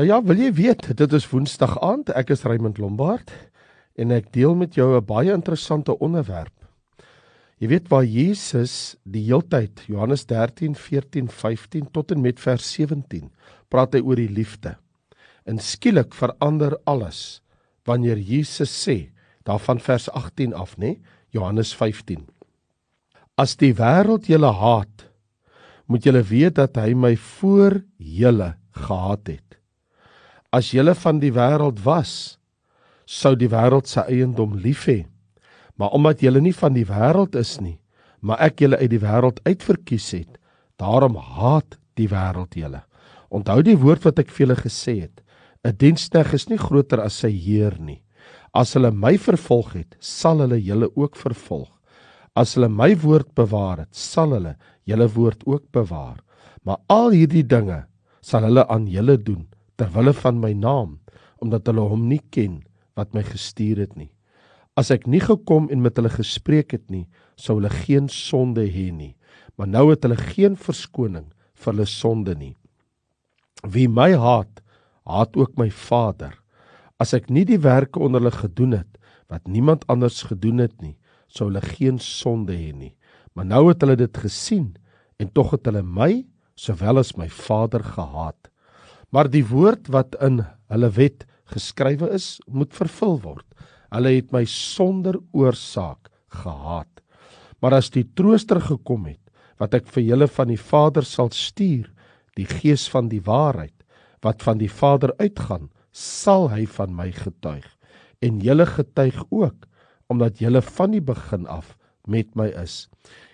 Nou ja, wil jy weet, dit is Woensdag aand. Ek is Raymond Lombard en ek deel met jou 'n baie interessante onderwerp. Jy weet waar Jesus die heeltyd Johannes 13, 14, 15 tot en met vers 17 praat hy oor die liefde. En skielik verander alles wanneer Jesus sê, daarvan vers 18 af, nê? Johannes 15. As die wêreld julle haat, moet julle weet dat hy my voor julle gehaat het. As julle van die wêreld was, sou die wêreld se eiendom lief hê. Maar omdat julle nie van die wêreld is nie, maar ek julle uit die wêreld uitverkies het, daarom haat die wêreld julle. Onthou die woord wat ek vir julle gesê het: 'n Diensknegt is nie groter as sy heer nie. As hulle my vervolg het, sal hulle julle ook vervolg. As hulle my woord bewaar het, sal hulle julle woord ook bewaar. Maar al hierdie dinge sal hulle aan julle doen ter wille van my naam omdat hulle hom nie ken wat my gestuur het nie. As ek nie gekom en met hulle gespreek het nie, sou hulle geen sonde hê nie. Maar nou het hulle geen verskoning vir hulle sonde nie. Wie my haat, haat ook my Vader. As ek nie die werke onder hulle gedoen het wat niemand anders gedoen het nie, sou hulle geen sonde hê nie. Maar nou het hulle dit gesien en tog het hulle my sowel as my Vader gehaat. Maar die woord wat in hulle wet geskrywe is, moet vervul word. Hulle het my sonder oorsaak gehaat. Maar as die trooster gekom het, wat ek vir julle van die Vader sal stuur, die Gees van die waarheid wat van die Vader uitgaan, sal hy van my getuig. En julle getuig ook, omdat julle van die begin af met my is.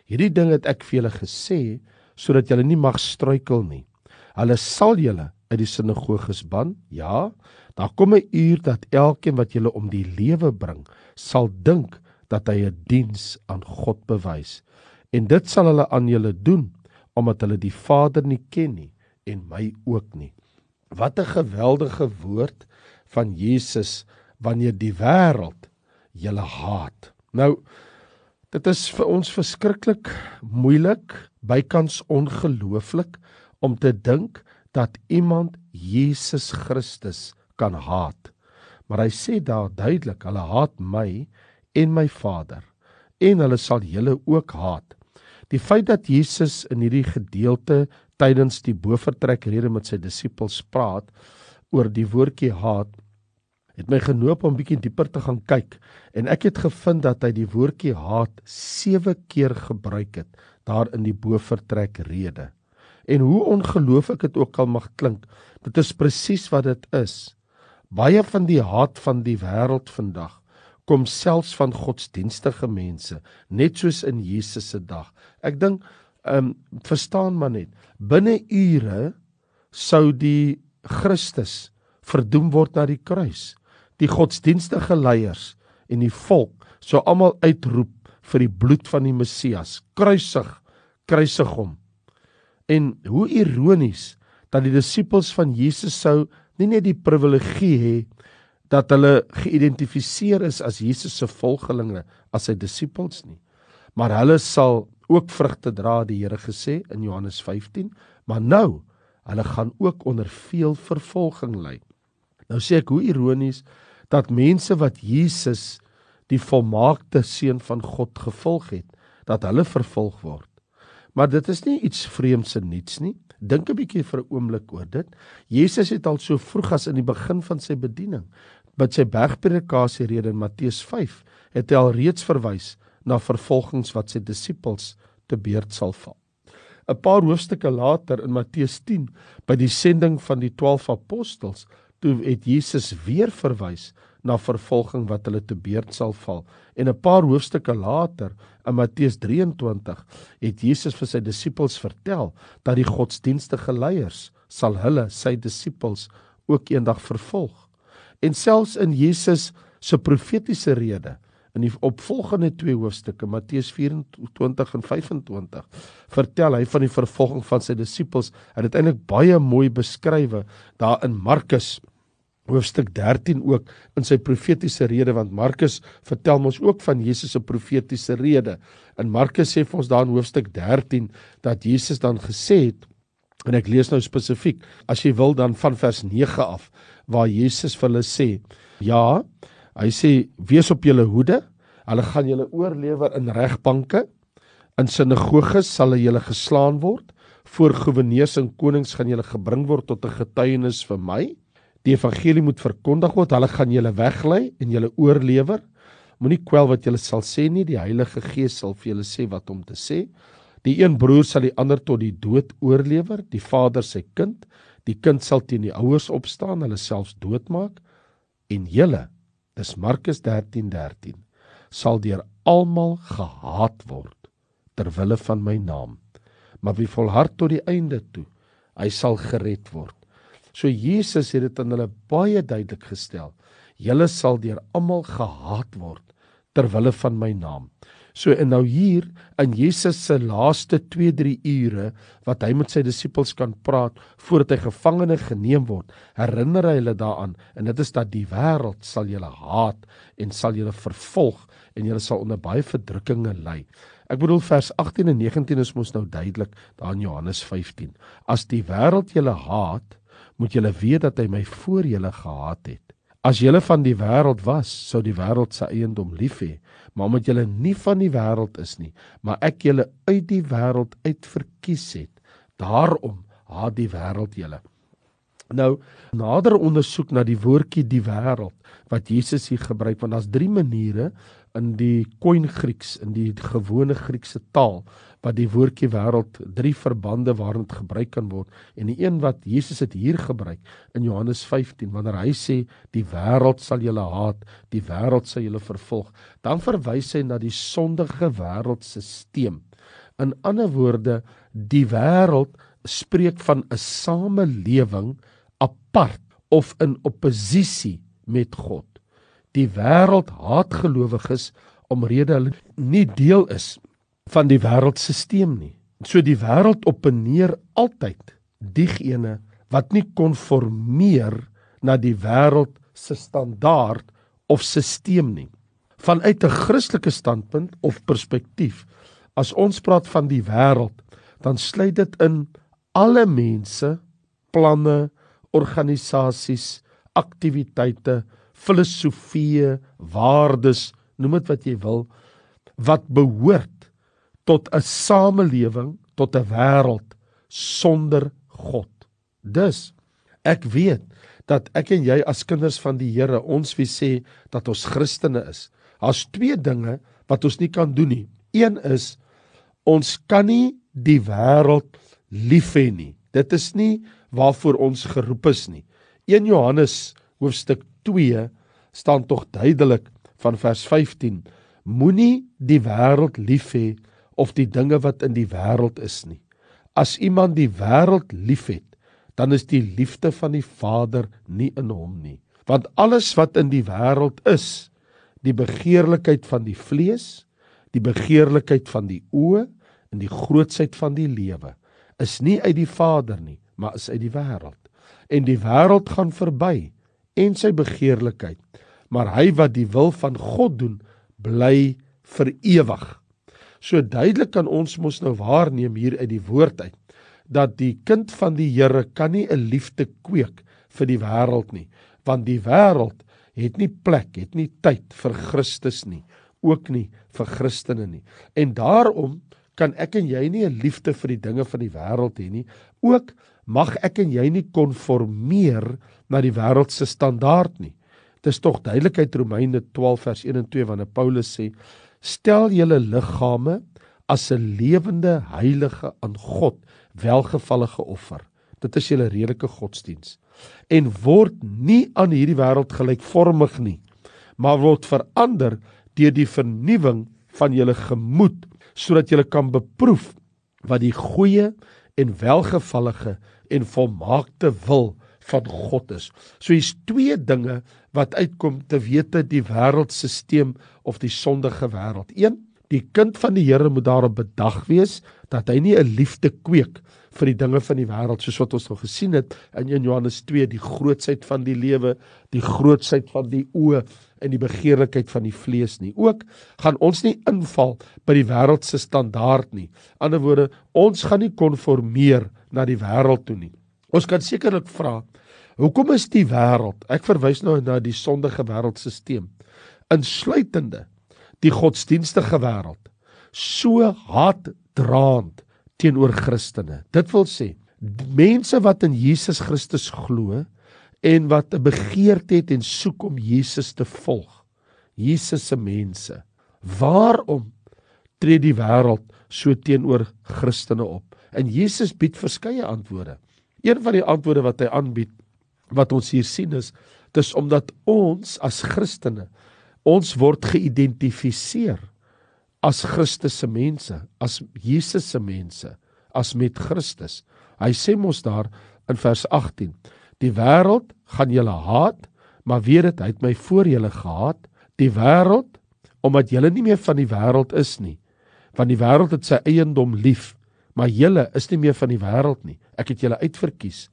Hierdie ding het ek vir julle gesê sodat julle nie mag struikel nie. Hulle sal julle uit die sinagoges ban? Ja, daar kom 'n uur dat elkeen wat julle om die lewe bring, sal dink dat hy 'n diens aan God bewys. En dit sal hulle aan julle doen omdat hulle die Vader nie ken nie en my ook nie. Wat 'n geweldige woord van Jesus wanneer die wêreld julle haat. Nou dit is vir ons verskriklik moeilik, bykans ongelooflik om te dink dat iemand Jesus Christus kan haat. Maar hy sê daar duidelik, hulle haat my en my Vader en hulle sal julle ook haat. Die feit dat Jesus in hierdie gedeelte tydens die bofortrekrede met sy disippels praat oor die woordjie haat het my genoop om bietjie dieper te gaan kyk en ek het gevind dat hy die woordjie haat 7 keer gebruik het daar in die bofortrekrede. En hoe ongelooflik dit ook al mag klink, dit is presies wat dit is. Baie van die haat van die wêreld vandag kom selfs van godsdienstige mense, net soos in Jesus se dag. Ek dink, ehm um, verstaan maar net, binne ure sou die Christus verdoem word na die kruis. Die godsdienstige leiers en die volk sou almal uitroep vir die bloed van die Messias. Kruisig, kruisig hom. En hoe ironies dat die disippels van Jesus sou nie net die privilegie hê dat hulle geïdentifiseer is as Jesus se volgelinge as sy disippels nie, maar hulle sal ook vrugte dra, die Here gesê in Johannes 15, maar nou hulle gaan ook onder veel vervolging ly. Nou sê ek hoe ironies dat mense wat Jesus die volmaakte seun van God gevolg het, dat hulle vervolg word. Maar dit is nie iets vreemds en niets nie. Dink 'n bietjie vir 'n oomblik oor dit. Jesus het al so vroeg as in die begin van sy bediening, met sy bergpredikasie rede in Matteus 5, het hy al reeds verwys na vervolgings wat sy disippels te beurt sal val. 'n Paar hoofstukke later in Matteus 10, by die sending van die 12 apostels, toe het Jesus weer verwys na vervolging wat hulle te beurt sal val. En 'n paar hoofstukke later, in Matteus 23, het Jesus vir sy disippels vertel dat die godsdienstige leiers sal hulle, sy disippels, ook eendag vervolg. En selfs in Jesus se profetiese rede in die opvolgende twee hoofstukke Matteus 24 en 25 vertel hy van die vervolging van sy disippels en dit eintlik baie mooi beskrywe daar in Markus hoofstuk 13 ook in sy profetiese rede want Markus vertel ons ook van Jesus se profetiese rede. In Markus sê vir ons daar in hoofstuk 13 dat Jesus dan gesê het En ek lees nou spesifiek, as jy wil dan van vers 9 af waar Jesus vir hulle sê, ja, hy sê wees op julle hoede, hulle gaan julle oorlewer in regbanke, in sinagoges sal julle geslaan word, voor goewerneurs en konings gaan julle gebring word tot 'n getuienis vir my. Die evangelie moet verkondig word, hulle gaan julle weglei en julle oorlewer. Moenie kwel wat julle sal sê nie, die Heilige Gees sal vir julle sê wat om te sê. Die een broer sal die ander tot die dood oorlewer, die vader sy kind, die kind sal teen die ouers opstaan, hulle selfs doodmaak en julle, dis Markus 13:13, 13, sal deur almal gehaat word ter wille van my naam. Maar wie volhard tot die einde toe, hy sal gered word. So Jesus het dit aan hulle baie duidelik gestel. Julle sal deur almal gehaat word ter wille van my naam. So en nou hier in Jesus se laaste 2-3 ure wat hy met sy disippels kan praat voordat hy gevangene geneem word, herinner hy hulle daaraan en dit is dat die wêreld sal julle haat en sal julle vervolg en julle sal onder baie verdrukkinge ly. Ek bedoel vers 18 en 19 is mos nou duidelik daar in Johannes 15. As die wêreld julle haat, moet julle weet dat hy my voor julle gehaat het. As julle van die wêreld was, sou die wêreld se eiendom lief hê, maar omdat julle nie van die wêreld is nie, maar ek julle uit die wêreld uit verkies het, daarom haat die wêreld julle. Nou, nader ondersoek na die woordjie die wêreld wat Jesus hier gebruik, want daar's drie maniere in die koin Grieks, in die gewone Griekse taal wat die woordjie wêreld drie verbande waarin dit gebruik kan word en die een wat Jesus dit hier gebruik in Johannes 15 wanneer hy sê die wêreld sal julle haat, die wêreld sal julle vervolg, dan verwys hy na die sondige wêreldstelsel. In ander woorde, die wêreld spreek van 'n samelewing apart of in oppositie met God. Die wêreld haat gelowiges omrede hulle nie deel is van die wêreldstelsel nie. So die wêreld opponeer altyd diegene wat nie konformeer na die wêreld se standaard of stelsel nie. Vanuit 'n Christelike standpunt of perspektief, as ons praat van die wêreld, dan sluit dit in alle mense, planne, organisasies, aktiwiteite, filosofieë, waardes, noem dit wat jy wil, wat behoort tot 'n samelewing, tot 'n wêreld sonder God. Dus ek weet dat ek en jy as kinders van die Here ons wie sê dat ons Christene is. Daar's twee dinge wat ons nie kan doen nie. Een is ons kan nie die wêreld lief hê nie. Dit is nie waarvoor ons geroep is nie. 1 Johannes hoofstuk 2 staan tog duidelik van vers 15 moenie die wêreld lief hê of die dinge wat in die wêreld is nie. As iemand die wêreld liefhet dan is die liefde van die Vader nie in hom nie. Want alles wat in die wêreld is die begeerlikheid van die vlees die begeerlikheid van die oë en die grootsheid van die lewe is nie uit die Vader nie maar is uit die wêreld en die wêreld gaan verby en sy begeerlikheid maar hy wat die wil van God doen, bly vir ewig. So duidelik kan ons mos nou waarneem hier uit die woord uit dat die kind van die Here kan nie 'n liefde kweek vir die wêreld nie, want die wêreld het nie plek, het nie tyd vir Christus nie, ook nie vir Christene nie. En daarom kan ek en jy nie 'n liefde vir die dinge van die wêreld hê nie. Ook mag ek en jy nie konformeer na die wêreld se standaard nie. Dis tog duidelikheid Romeine 12 vers 1 en 2 wanneer Paulus sê: "Stel julle liggame as 'n lewende heilige aan God welgevallige offer. Dit is julle redelike godsdiens en word nie aan hierdie wêreld gelykvormig nie, maar word verander deur die vernuwing van julle gemoed sodat julle kan beproef wat die goeie en welgevallige en volmaakte wil van God is. So hier's twee dinge wat uitkom te wete die wêreldstelsel of die sondige wêreld. Een, die kind van die Here moet daarop bedag wees dat hy nie 'n liefde kweek vir die dinge van die wêreld soos wat ons nou gesien het in 1 Johannes 2 die grootsheid van die lewe, die grootsheid van die oë en die begeerlikheid van die vlees nie. Ook gaan ons nie inval by die wêreld se standaard nie. Ander woorde, ons gaan nie konformeer na die wêreld toe nie. Ons kan sekerlik vra, hoekom is die wêreld, ek verwys nou na die sondige wêreldstelsel, insluitende die godsdienstige wêreld, so haatdraand teenoor Christene. Dit wil sê mense wat in Jesus Christus glo en wat 'n begeerte het en soek om Jesus te volg. Jesus se mense. Waarom tree die wêreld so teenoor Christene op? En Jesus bied verskeie antwoorde. Een van die antwoorde wat hy aanbied wat ons hier sien is dis omdat ons as Christene ons word geïdentifiseer as Christus se mense, as Jesus se mense, as met Christus. Hy sê mos daar in vers 18: Die wêreld gaan julle haat, maar weet dit, hy het my voor julle gehaat. Die wêreld omdat julle nie meer van die wêreld is nie, want die wêreld het sy eiendom lief, maar julle is nie meer van die wêreld nie. Ek het julle uitverkies.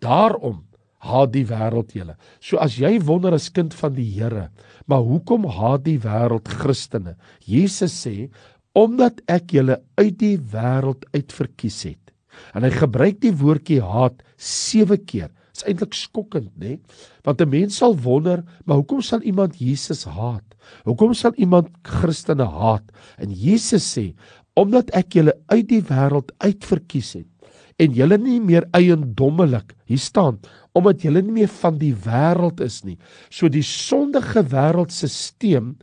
Daarom haat die wêreld julle. So as jy wonder as kind van die Here, maar hoekom haat die wêreld Christene? Jesus sê omdat ek julle uit die wêreld uitverkies het. En hy gebruik die woordjie haat 7 keer. Dit is eintlik skokkend, né? Want 'n mens sal wonder, maar hoekom sal iemand Jesus haat? Hoekom sal iemand Christene haat? En Jesus sê, omdat ek julle uit die wêreld uitverkies het en julle nie meer eiendommelik hier staan omdat julle nie meer van die wêreld is nie. So die sondige wêreldstelsel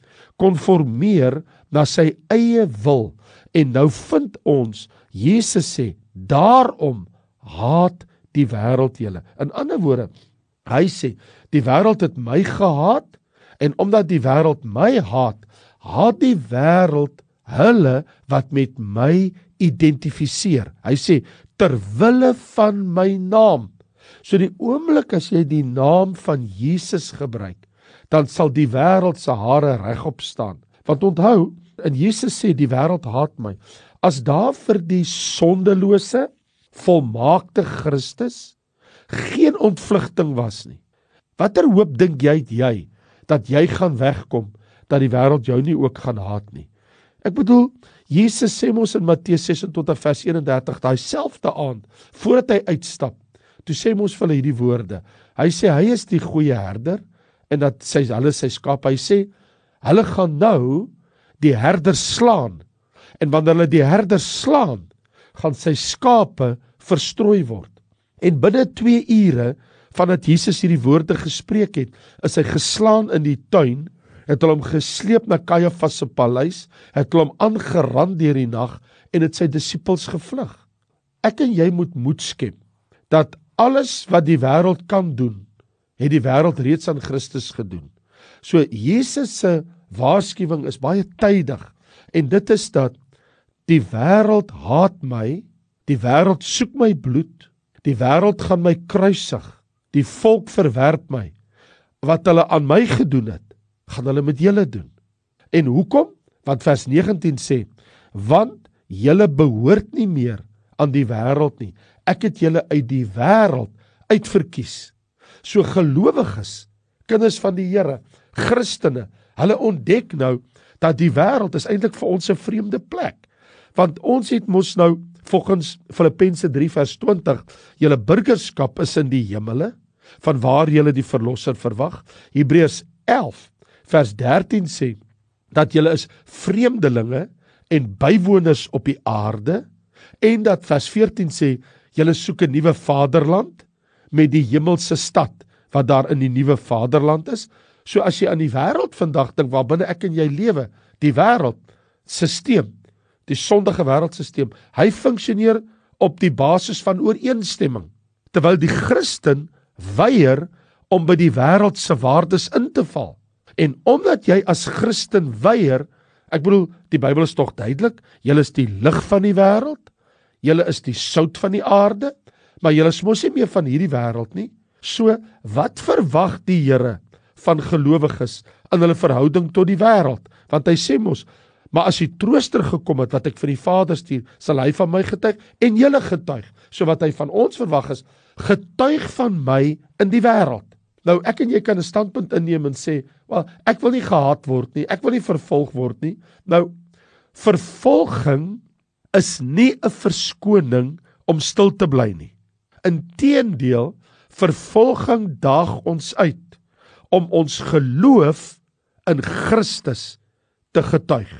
konformeer na sy eie wil en nou vind ons Jesus sê daarom haat die wêreld julle. In ander woorde, hy sê die wêreld het my gehaat en omdat die wêreld my haat, haat die wêreld hulle wat met my identifiseer. Hy sê ter wille van my naam So die oomblik as jy die naam van Jesus gebruik, dan sal die wêreld se hare regop staan. Want onthou, en Jesus sê die wêreld haat my. As daar vir die sondelose, volmaakte Christus geen ontvlugting was nie. Watter hoop dink jy jy dat jy gaan wegkom dat die wêreld jou nie ook gaan haat nie? Ek bedoel, Jesus sê mos in Matteus 26 vers 31 daai selfde aand voordat hy uitstap Toe sê mos vir hulle hierdie woorde. Hy sê hy is die goeie herder en dat sy hulle sy skaap. Hy sê hulle gaan nou die herder slaan. En wanneer hulle die herder slaan, gaan sy skape verstrooi word. En binne 2 ure vandat Jesus hierdie woorde gespreek het, is hy geslaan in die tuin, het hulle hom gesleep na Kajafas se paleis, het hulle hom aangerand deur die nag en het sy disippels gevlug. Ek en jy moet moed skep dat alles wat die wêreld kan doen, het die wêreld reeds aan Christus gedoen. So Jesus se waarskuwing is baie tydig en dit is dat die wêreld haat my, die wêreld soek my bloed, die wêreld gaan my kruisig, die volk verwerp my. Wat hulle aan my gedoen het, gaan hulle met julle doen. En hoekom? Want vers 19 sê: "Want julle behoort nie meer aan die wêreld nie ek het julle uit die wêreld uitverkies. So gelowiges, kinders van die Here, Christene, hulle ontdek nou dat die wêreld is eintlik vir ons 'n vreemde plek. Want ons het mos nou volgens Filippense 3 vers 20, julle burgerskap is in die hemele, van waar julle die verlosser verwag. Hebreërs 11 vers 13 sê dat julle is vreemdelinge en bywoners op die aarde en dat vers 14 sê Julle soek 'n nuwe vaderland met die hemelse stad wat daar in die nuwe vaderland is. So as jy aan die wêreld vandag dink waar binne ek en jy lewe, die wêreld stelsel, die sondige wêreldstelsel, hy funksioneer op die basis van ooreenstemming. Terwyl die Christen weier om by die wêreld se waardes in te val. En omdat jy as Christen weier, ek bedoel, die Bybel is tog duidelik, jy is die lig van die wêreld. Julle is die sout van die aarde, maar julle is mos nie meer van hierdie wêreld nie. So, wat verwag die Here van gelowiges in hulle verhouding tot die wêreld? Want hy sê mos, Maar as die trooster gekom het wat ek vir die Vader stuur, sal hy van my getuig en julle getuig. So wat hy van ons verwag is, getuig van my in die wêreld. Nou ek en jy kan 'n standpunt inneem en sê, "Wel, ek wil nie gehaat word nie. Ek wil nie vervolg word nie." Nou vervolging is nie 'n verskoning om stil te bly nie. Inteendeel, vervolging daag ons uit om ons geloof in Christus te getuig.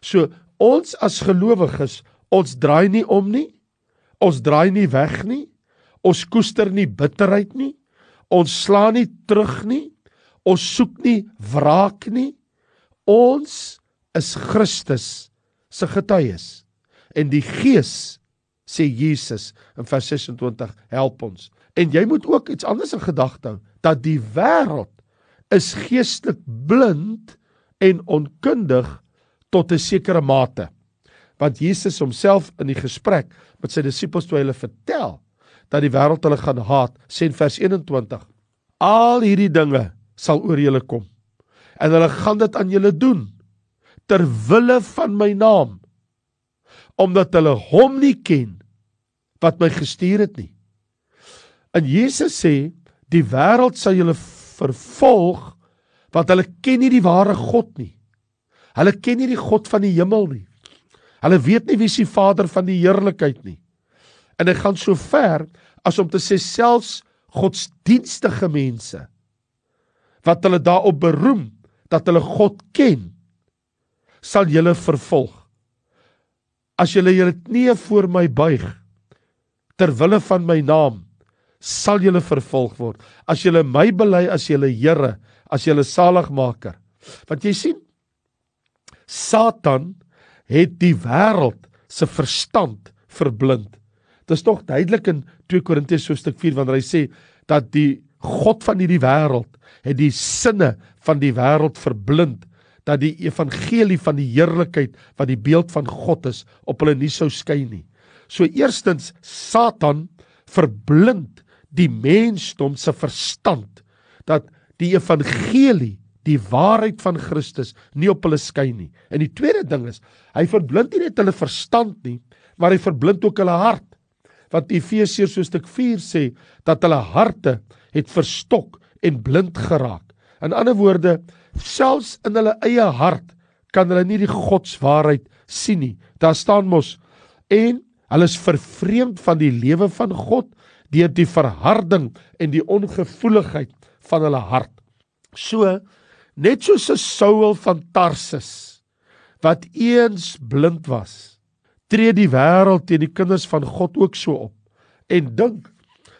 So ons as gelowiges, ons draai nie om nie. Ons draai nie weg nie. Ons koester nie bitterheid nie. Ons slaan nie terug nie. Ons soek nie wraak nie. Ons is Christus se getuies. En die Gees sê Jesus in vers 26 help ons. En jy moet ook iets anders in gedagte hou dat die wêreld is geestelik blind en onkundig tot 'n sekere mate. Want Jesus homself in die gesprek met sy disippels toe hulle vertel dat die wêreld hulle gaan haat, sê in vers 21: Al hierdie dinge sal oor julle kom. En hulle gaan dit aan julle doen ter wille van my naam omdat hulle hom nie ken wat my gestuur het nie. En Jesus sê die wêreld sal julle vervolg want hulle ken nie die ware God nie. Hulle ken nie die God van die hemel nie. Hulle weet nie wie die Vader van die heerlikheid nie. En hy gaan so ver as om te sê selfs godsdienstige mense wat hulle daarop beroem dat hulle God ken sal julle vervolg as julle julle knieë voor my buig ter wille van my naam sal julle vervolg word. As julle my bely as julle Here as julle saligmaker. Want jy sien Satan het die wêreld se verstand verblind. Dit is tog duidelik in 2 Korintiërs hoofstuk 4 wanneer hy sê dat die God van hierdie wêreld het die sinne van die wêreld verblind dat die evangelie van die heerlikheid wat die beeld van God is op hulle nie sou skyn nie. So eerstens Satan verblind die mensdom se verstand dat die evangelie, die waarheid van Christus nie op hulle skyn nie. En die tweede ding is, hy verblind nie net hulle verstand nie, maar hy verblind ook hulle hart. Wat Efesiërs so stuk 4 sê dat hulle harte het verstok en blind geraak. In ander woorde, selfs in hulle eie hart kan hulle nie die godswaarheid sien nie. Daar staan mos en hulle is vervreemd van die lewe van God deur die verharding en die ongevoeligheid van hulle hart. So net soos 'n Saul van Tarsus wat eens blind was, tree die wêreld teen die kinders van God ook so op en dink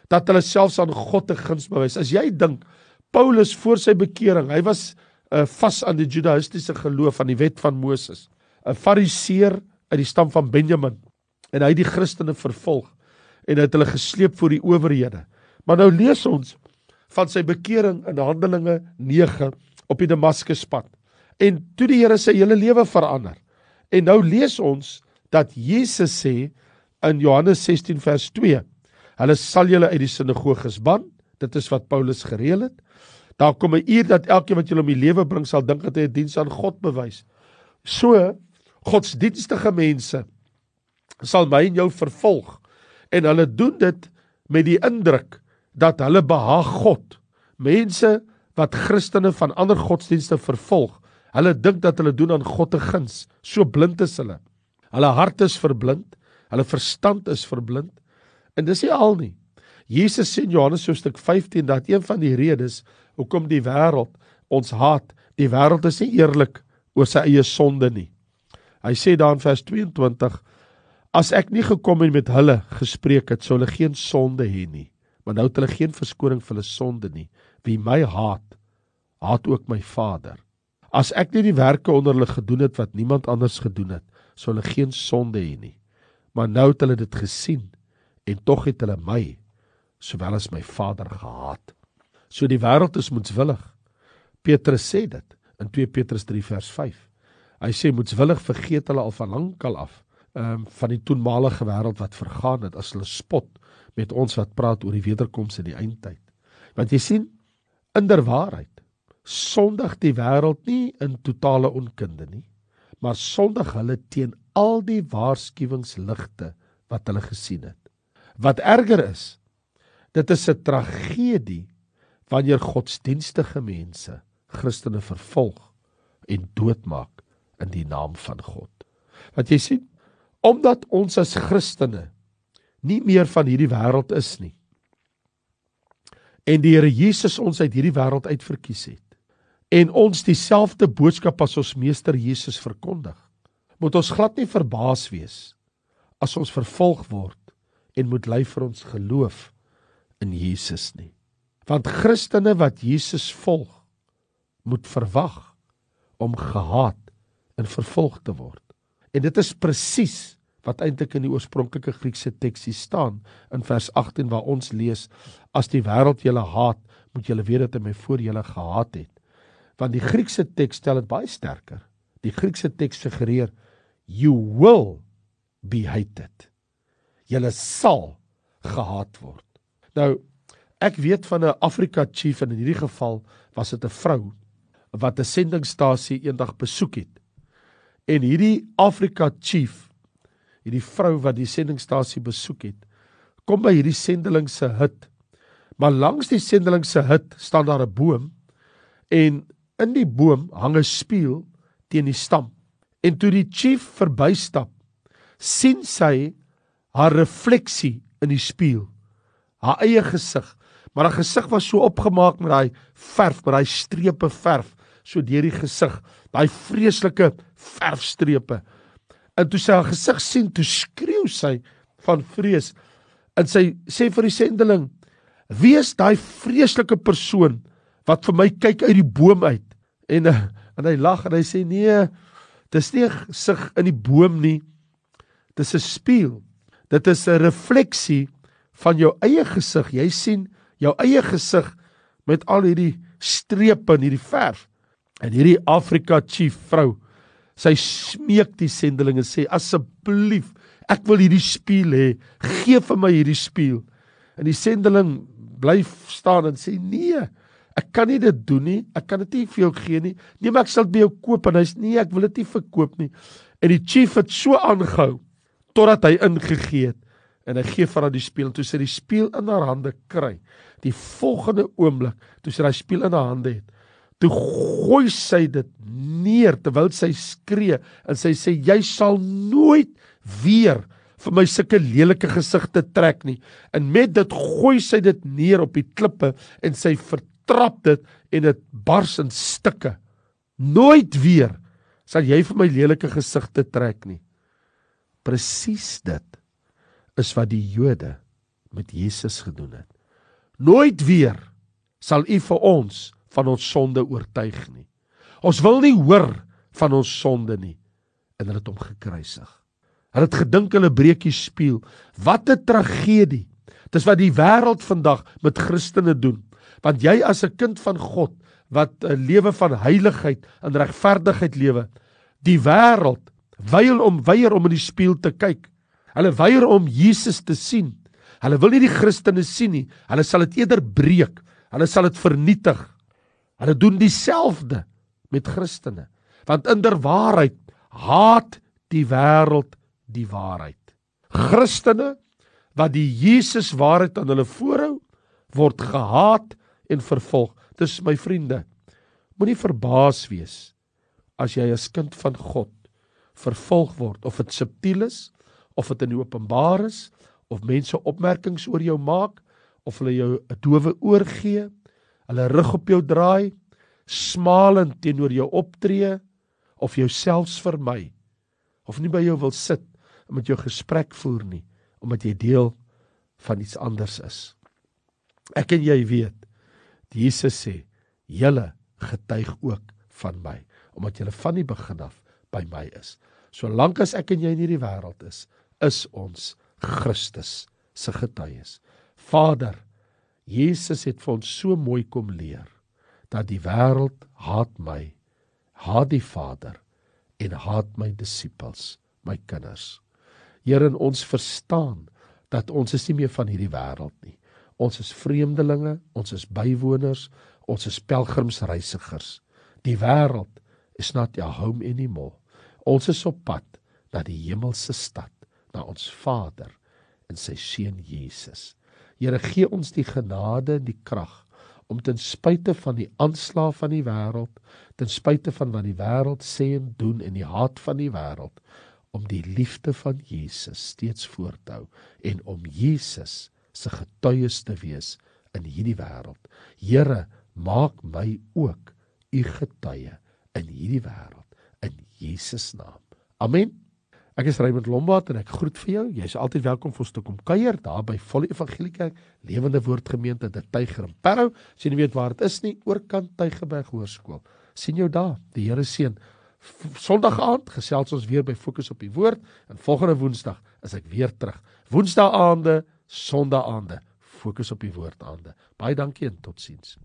dat hulle selfs aan God 'n guns bewys. As jy dink Paulus voor sy bekering, hy was uh, vas aan die judaïstiese geloof van die wet van Moses, 'n fariseer uit die stam van Benjamin en hy het die Christene vervolg en het hulle gesleep voor die owerhede. Maar nou lees ons van sy bekering in Handelinge 9 op die Damaskuspad. En toe die Here sy hele lewe verander. En nou lees ons dat Jesus sê in Johannes 16 vers 2: Hulle sal julle uit die sinagoges ban. Dit is wat Paulus gereël het. Daar kom 'n uur dat elkeen wat julle om die lewe bring sal dink dat hy 'n diens aan God bewys. So godsdienstige mense sal my en jou vervolg en hulle doen dit met die indruk dat hulle behaag God. Mense wat Christene van ander godsdienste vervolg, hulle dink dat hulle doen aan God 'n guns. So blind is hulle. Hulle hart is verblind, hulle verstand is verblind. En dis nie al nie. Jesus sê in Johannes hoofstuk 15 dat een van die redes hoekom die wêreld ons haat. Die wêreld is nie eerlik oor sy eie sonde nie. Hy sê daar in vers 22: As ek nie gekom en met hulle gespreek het, sou hulle geen sonde hê nie. Maar nou het hulle geen verskoning vir hulle sonde nie. Wie my haat, haat ook my Vader. As ek nie die werke onder hulle gedoen het wat niemand anders gedoen het, sou hulle geen sonde hê nie. Maar nou het hulle dit gesien en tog het hulle my sowel as my Vader gehaat. So die wêreld is moedswillig. Petrus sê dit in 2 Petrus 3 vers 5. Hy sê moedswillig vergeet hulle al van lankal af um, van die toenmalige wêreld wat vergaan het as hulle spot met ons wat praat oor die wederkoms in die eindtyd. Want jy sien inderwaarheid sondig die wêreld nie in totale onkunde nie, maar sondig hulle teen al die waarskuwingsligte wat hulle gesien het. Wat erger is, dit is 'n tragedie wanneer godsdienstige mense Christene vervolg en doodmaak in die naam van God. Wat jy sien, omdat ons as Christene nie meer van hierdie wêreld is nie en die Here Jesus ons uit hierdie wêreld uit verkies het en ons dieselfde boodskap as ons meester Jesus verkondig, moet ons glad nie verbaas wees as ons vervolg word en moet ly vir ons geloof in Jesus nie. Want Christene wat Jesus volg, moet verwag om gehaat en vervolg te word. En dit is presies wat eintlik in die oorspronklike Griekse teksie staan in vers 18 waar ons lees as die wêreld julle haat, moet julle weet dat hy my voor julle gehaat het want die Griekse teks stel dit baie sterker. Die Griekse teks suggereer you will be hated. Julle sal gehaat word. Nou ek weet van 'n Afrika chief en in hierdie geval was dit 'n vrou wat 'n sendingstasie eendag besoek het. En hierdie Afrika chief, hierdie vrou wat die sendingstasie besoek het, kom by hierdie sendeling se hut. Maar langs die sendeling se hut staan daar 'n boom en In die boom hang 'n spieël teen die stam. En toe die chief verbystap, sien sy haar refleksie in die spieël. Haar eie gesig, maar haar gesig was so opgemaak met daai verf, met daai strepe verf so deur die gesig, daai vreeslike verfstrepe. En toe sy haar gesig sien, toe skreeu sy van vrees. En sy sê vir die sendeling: "Wie is daai vreeslike persoon wat vir my kyk uit die boom uit?" En eh, en hy lag en hy sê nee, dis nie sig in die boom nie. Dis 'n spieël. Dit is 'n refleksie van jou eie gesig. Jy sien jou eie gesig met al hierdie strepe en hierdie verf. En hierdie Afrika chief vrou, sy smeek die sendelinge sê asseblief, ek wil hierdie spieël hê. Geef vir my hierdie spieël. En die sendeling bly staan en sê nee. Ek kan nie dit doen nie. Ek kan dit nie vir jou gee nie. Nee, maar ek sal dit by jou koop en hy's nee, ek wil dit nie verkoop nie. En die chief het so aangehou totdat hy ingegee het en hy gee vir haar die spieël. Toe sy die spieël in haar hande kry, die volgende oomblik, toe sy daai spieël in haar hande het, toe gooi sy dit neer terwyl sy skree en sy sê jy sal nooit weer vir my sulke lelike gesigte trek nie. En met dit gooi sy dit neer op die klippe en sy ver trap dit en dit bars in stukke. Nooit weer sal jy vir my lelike gesigte trek nie. Presies dit is wat die Jode met Jesus gedoen het. Nooit weer sal U vir ons van ons sonde oortuig nie. Ons wil nie hoor van ons sonde nie en hulle het hom gekruisig. Hulle het gedink hulle breekie spieël. Wat 'n tragedie. Dis wat die wêreld vandag met Christene doen want jy as 'n kind van God wat 'n lewe van heiligheid en regverdigheid lewe, die wêreld weier om weier om in die spieël te kyk. Hulle weier om Jesus te sien. Hulle wil nie die Christene sien nie. Hulle sal dit eerder breek. Hulle sal dit vernietig. Hulle doen dieselfde met Christene. Want inderwaarheid haat die wêreld die waarheid. Christene wat die Jesus waarheid aan hulle voorhou, word gehaat en vervolg. Dis my vriende. Moenie verbaas wees as jy as kind van God vervolg word of dit subtiel is of dit in die openbaar is of mense opmerkings oor jou maak of hulle jou 'n dowe oor gee, hulle rug op jou draai, smalend teenoor jou optree of jouselfs vermy of nie by jou wil sit om met jou gesprek voer nie omdat jy deel van iets anders is. Ek en jy weet Jesus sê: "Julle getuig ook van my, omdat julle van die begin af by my is. Solank as ek en jy in hierdie wêreld is, is ons Christus se getuies. Vader, Jesus het vir ons so mooi kom leer dat die wêreld haat my, haat die Vader en haat my disippels, my kinders. Here, ons verstaan dat ons is nie meer van hierdie wêreld nie. Ons is vreemdelinge, ons is bywoners, ons is pelgrimsreisigers. Die wêreld is not our home anymore. Ons is op pad na die hemelse stad, na ons Vader en sy seun Jesus. Here gee ons die genade en die krag om ten spyte van die aanslag van die wêreld, ten spyte van wat die wêreld sê en doen en die haat van die wêreld, om die liefde van Jesus steeds voort te hou en om Jesus se getuies te wees in hierdie wêreld. Here, maak my ook u getuie in hierdie wêreld in Jesus naam. Amen. Ek is Raymond Lombard en ek groet vir jou. Jy's altyd welkom vir ons te kom kuier daar by Volle Evangelie Kerk, Lewende Woord Gemeente te Tyger en Parow. As jy nie weet waar dit is nie, oorkant Tygerberg Hoërskool. sien jou daar. Die Here seën. Sondag aand gesels ons weer by Fokus op die Woord en volgende Woensdag is ek weer terug. Woensdae aande, Sondag aande, Fokus op die Woord aande. Baie dankie en totsiens.